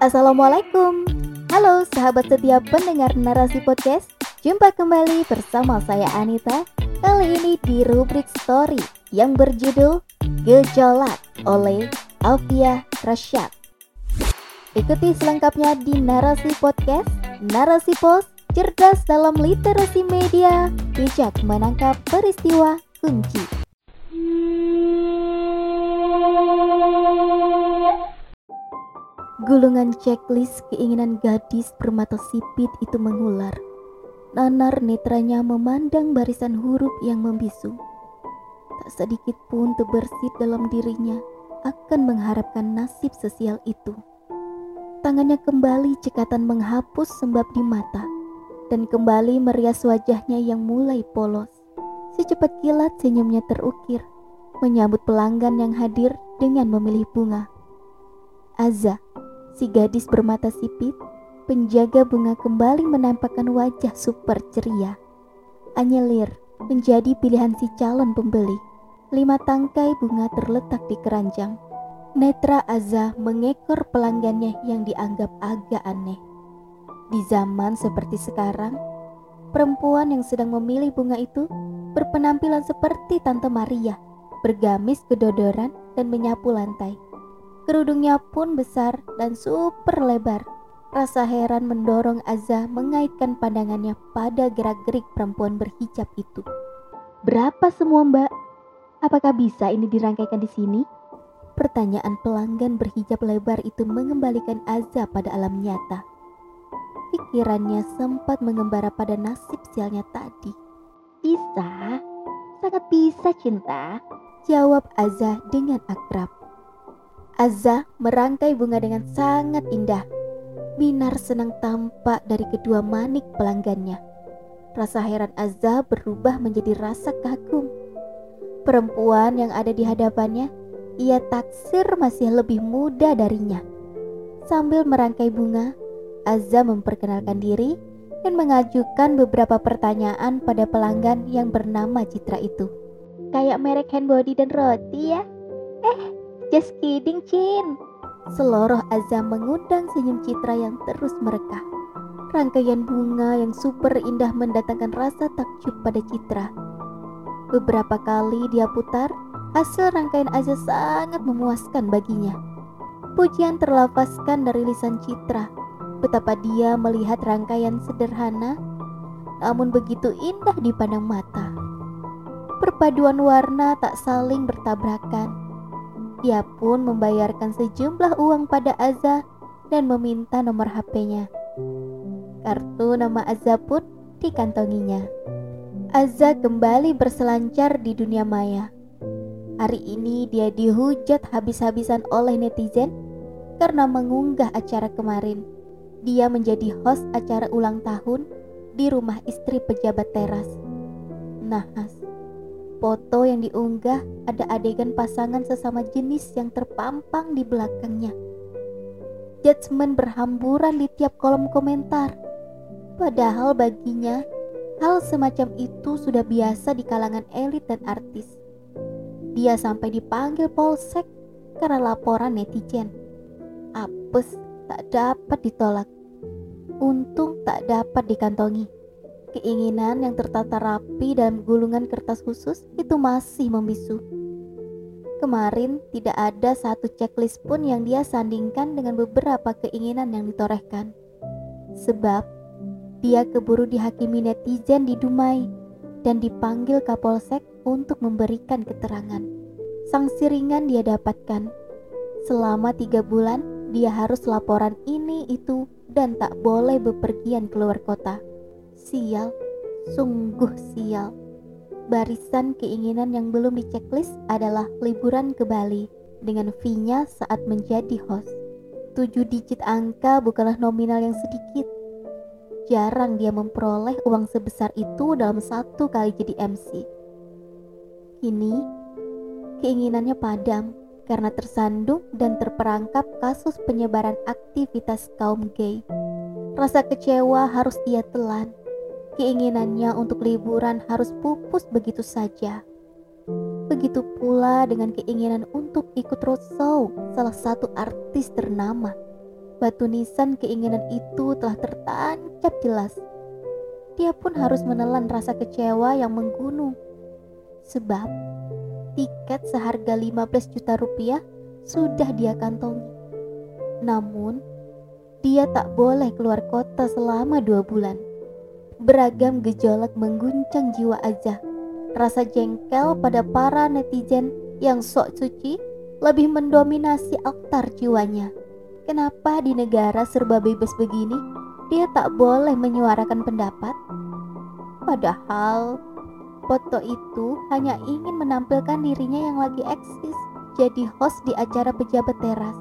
Assalamualaikum. Halo sahabat setia pendengar narasi podcast. Jumpa kembali bersama saya Anita. Kali ini di rubrik story yang berjudul Gejolak oleh Alfia Rasyad Ikuti selengkapnya di narasi podcast. Narasi Pos Cerdas dalam literasi media Bijak menangkap peristiwa kunci Gulungan checklist keinginan gadis bermata sipit itu mengular. Nanar netranya memandang barisan huruf yang membisu. Tak sedikit pun terbersit dalam dirinya akan mengharapkan nasib sosial itu. Tangannya kembali cekatan menghapus sembab di mata dan kembali merias wajahnya yang mulai polos. Secepat kilat senyumnya terukir, menyambut pelanggan yang hadir dengan memilih bunga. Azza Si gadis bermata sipit, penjaga bunga kembali menampakkan wajah super ceria. Anyelir menjadi pilihan si calon pembeli. Lima tangkai bunga terletak di keranjang. Netra Azza mengekor pelanggannya yang dianggap agak aneh. Di zaman seperti sekarang, perempuan yang sedang memilih bunga itu berpenampilan seperti Tante Maria, bergamis kedodoran dan menyapu lantai. Kerudungnya pun besar dan super lebar. Rasa heran mendorong Azza mengaitkan pandangannya pada gerak-gerik perempuan berhijab itu. Berapa semua mbak? Apakah bisa ini dirangkaikan di sini? Pertanyaan pelanggan berhijab lebar itu mengembalikan Azza pada alam nyata. Pikirannya sempat mengembara pada nasib sialnya tadi. Bisa, sangat bisa cinta, jawab Azza dengan akrab. Azza merangkai bunga dengan sangat indah. Binar senang tampak dari kedua manik pelanggannya. Rasa heran Azza berubah menjadi rasa kagum. Perempuan yang ada di hadapannya, ia taksir masih lebih muda darinya. Sambil merangkai bunga, Azza memperkenalkan diri dan mengajukan beberapa pertanyaan pada pelanggan yang bernama Citra itu. Kayak merek handbody dan roti ya? Eh, Just kidding, Cin. Seloroh Azam mengundang senyum Citra yang terus mereka. Rangkaian bunga yang super indah mendatangkan rasa takjub pada Citra. Beberapa kali dia putar, hasil rangkaian Azza sangat memuaskan baginya. Pujian terlafazkan dari lisan Citra, betapa dia melihat rangkaian sederhana, namun begitu indah dipandang mata. Perpaduan warna tak saling bertabrakan, ia pun membayarkan sejumlah uang pada Azza dan meminta nomor HP-nya. Kartu nama Azza pun dikantonginya. Azza kembali berselancar di dunia maya. Hari ini dia dihujat habis-habisan oleh netizen karena mengunggah acara kemarin. Dia menjadi host acara ulang tahun di rumah istri pejabat teras. Nahas. Foto yang diunggah ada adegan pasangan sesama jenis yang terpampang di belakangnya. Judgment berhamburan di tiap kolom komentar. Padahal baginya, hal semacam itu sudah biasa di kalangan elit dan artis. Dia sampai dipanggil polsek karena laporan netizen. Apes tak dapat ditolak. Untung tak dapat dikantongi. Keinginan yang tertata rapi dalam gulungan kertas khusus itu masih membisu. Kemarin tidak ada satu checklist pun yang dia sandingkan dengan beberapa keinginan yang ditorehkan. Sebab dia keburu dihakimi netizen di Dumai dan dipanggil Kapolsek untuk memberikan keterangan. Sanksi ringan dia dapatkan. Selama tiga bulan dia harus laporan ini itu dan tak boleh bepergian keluar kota. Sial, sungguh sial. Barisan keinginan yang belum diceklis adalah liburan ke Bali dengan fee-nya saat menjadi host. Tujuh digit angka bukanlah nominal yang sedikit. Jarang dia memperoleh uang sebesar itu dalam satu kali jadi MC. Kini, keinginannya padam karena tersandung dan terperangkap kasus penyebaran aktivitas kaum gay. Rasa kecewa harus ia telan Keinginannya untuk liburan harus pupus begitu saja. Begitu pula dengan keinginan untuk ikut roadshow salah satu artis ternama. Batu nisan keinginan itu telah tertancap jelas. Dia pun harus menelan rasa kecewa yang menggunung. Sebab tiket seharga 15 juta rupiah sudah dia kantongi. Namun, dia tak boleh keluar kota selama dua bulan. Beragam gejolak mengguncang jiwa Azah. Rasa jengkel pada para netizen yang sok suci lebih mendominasi altar jiwanya. Kenapa di negara serba bebas begini, dia tak boleh menyuarakan pendapat? Padahal foto itu hanya ingin menampilkan dirinya yang lagi eksis jadi host di acara pejabat teras.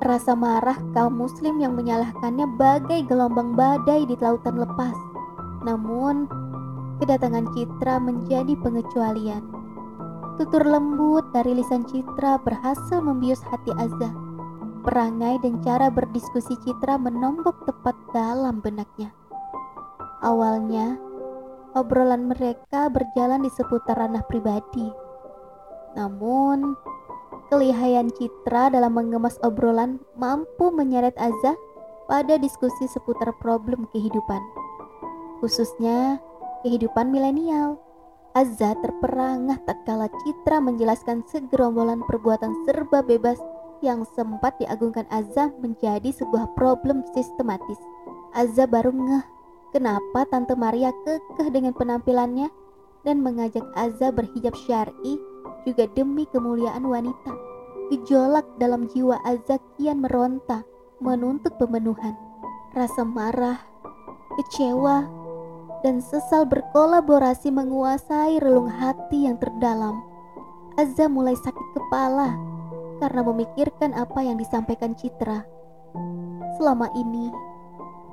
Rasa marah kaum muslim yang menyalahkannya bagai gelombang badai di lautan lepas. Namun, kedatangan Citra menjadi pengecualian. Tutur lembut dari lisan Citra berhasil membius hati Azza. Perangai dan cara berdiskusi Citra menombok tepat dalam benaknya. Awalnya, obrolan mereka berjalan di seputar ranah pribadi. Namun, kelihayan Citra dalam mengemas obrolan mampu menyeret Azza pada diskusi seputar problem kehidupan khususnya kehidupan milenial. Azza terperangah tak kala Citra menjelaskan segerombolan perbuatan serba bebas yang sempat diagungkan Azza menjadi sebuah problem sistematis. Azza baru ngeh kenapa Tante Maria kekeh dengan penampilannya dan mengajak Azza berhijab syar'i juga demi kemuliaan wanita. Gejolak dalam jiwa Azza kian meronta, menuntut pemenuhan. Rasa marah, kecewa, dan sesal berkolaborasi menguasai relung hati yang terdalam. Azza mulai sakit kepala karena memikirkan apa yang disampaikan Citra. Selama ini,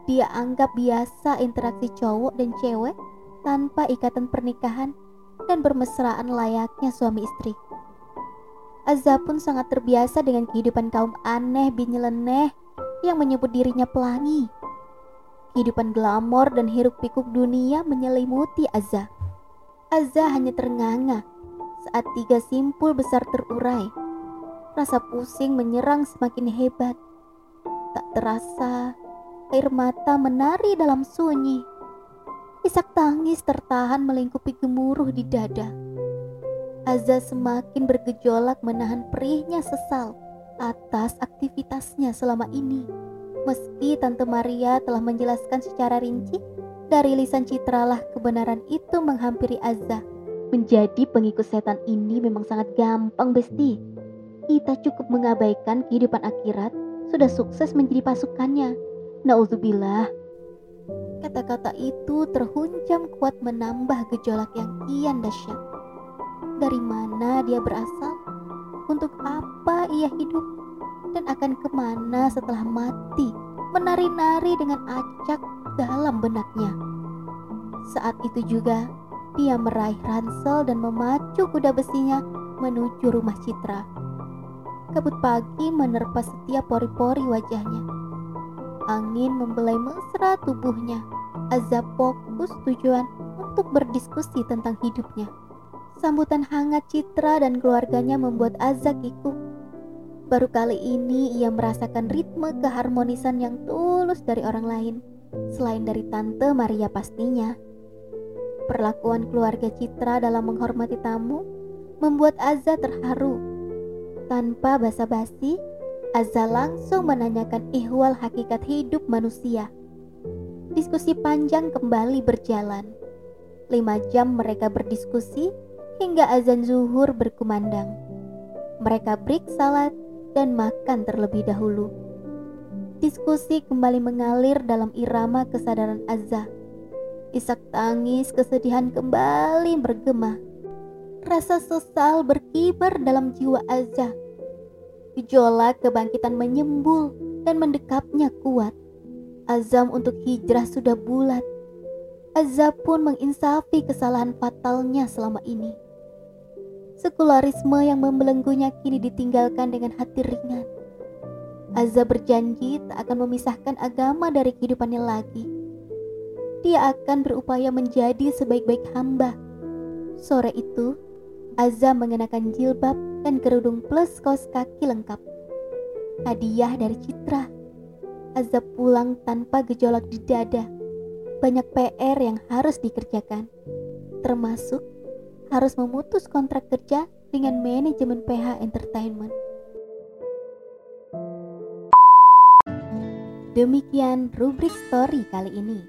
dia anggap biasa interaksi cowok dan cewek tanpa ikatan pernikahan dan bermesraan layaknya suami istri. Azza pun sangat terbiasa dengan kehidupan kaum aneh bin nyeleneh yang menyebut dirinya pelangi Kehidupan glamor dan hiruk pikuk dunia menyelimuti Azza. Azza hanya ternganga saat tiga simpul besar terurai. Rasa pusing menyerang semakin hebat. Tak terasa, air mata menari dalam sunyi. Isak tangis tertahan melingkupi gemuruh di dada. Azza semakin bergejolak menahan perihnya sesal atas aktivitasnya selama ini. Meski Tante Maria telah menjelaskan secara rinci, dari lisan Citralah kebenaran itu menghampiri Azza. Menjadi pengikut setan ini memang sangat gampang, Besti. Kita cukup mengabaikan kehidupan akhirat, sudah sukses menjadi pasukannya. Nauzubillah. Kata-kata itu terhunjam kuat menambah gejolak yang kian dahsyat. Dari mana dia berasal? Untuk apa ia hidup? Dan akan ke mana setelah mati, menari-nari dengan acak dalam benaknya. Saat itu juga, dia meraih ransel dan memacu kuda besinya menuju rumah Citra. Kabut pagi menerpa setiap pori-pori wajahnya. Angin membelai mesra tubuhnya. Azab fokus tujuan untuk berdiskusi tentang hidupnya. Sambutan hangat Citra dan keluarganya membuat Azza kikuk Baru kali ini ia merasakan ritme keharmonisan yang tulus dari orang lain, selain dari Tante Maria pastinya. Perlakuan keluarga Citra dalam menghormati tamu membuat Azza terharu. Tanpa basa-basi, Azza langsung menanyakan ihwal hakikat hidup manusia. Diskusi panjang kembali berjalan. Lima jam mereka berdiskusi hingga azan zuhur berkumandang. Mereka break salat dan makan terlebih dahulu. Diskusi kembali mengalir dalam irama kesadaran Azza. Isak tangis kesedihan kembali bergema. Rasa sesal berkibar dalam jiwa Azza. Gejolak kebangkitan menyembul dan mendekapnya kuat. Azam untuk hijrah sudah bulat. Azza pun menginsafi kesalahan fatalnya selama ini. Sekularisme yang membelenggunya kini ditinggalkan dengan hati ringan. Azza berjanji tak akan memisahkan agama dari kehidupannya lagi. Dia akan berupaya menjadi sebaik-baik hamba. Sore itu, Azza mengenakan jilbab dan kerudung plus kaos kaki lengkap. Hadiah dari Citra. Azza pulang tanpa gejolak di dada. Banyak PR yang harus dikerjakan. Termasuk harus memutus kontrak kerja dengan manajemen PH Entertainment. Demikian rubrik story kali ini.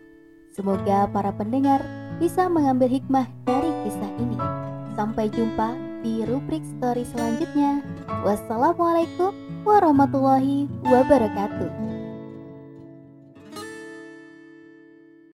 Semoga para pendengar bisa mengambil hikmah dari kisah ini. Sampai jumpa di rubrik story selanjutnya. Wassalamualaikum warahmatullahi wabarakatuh.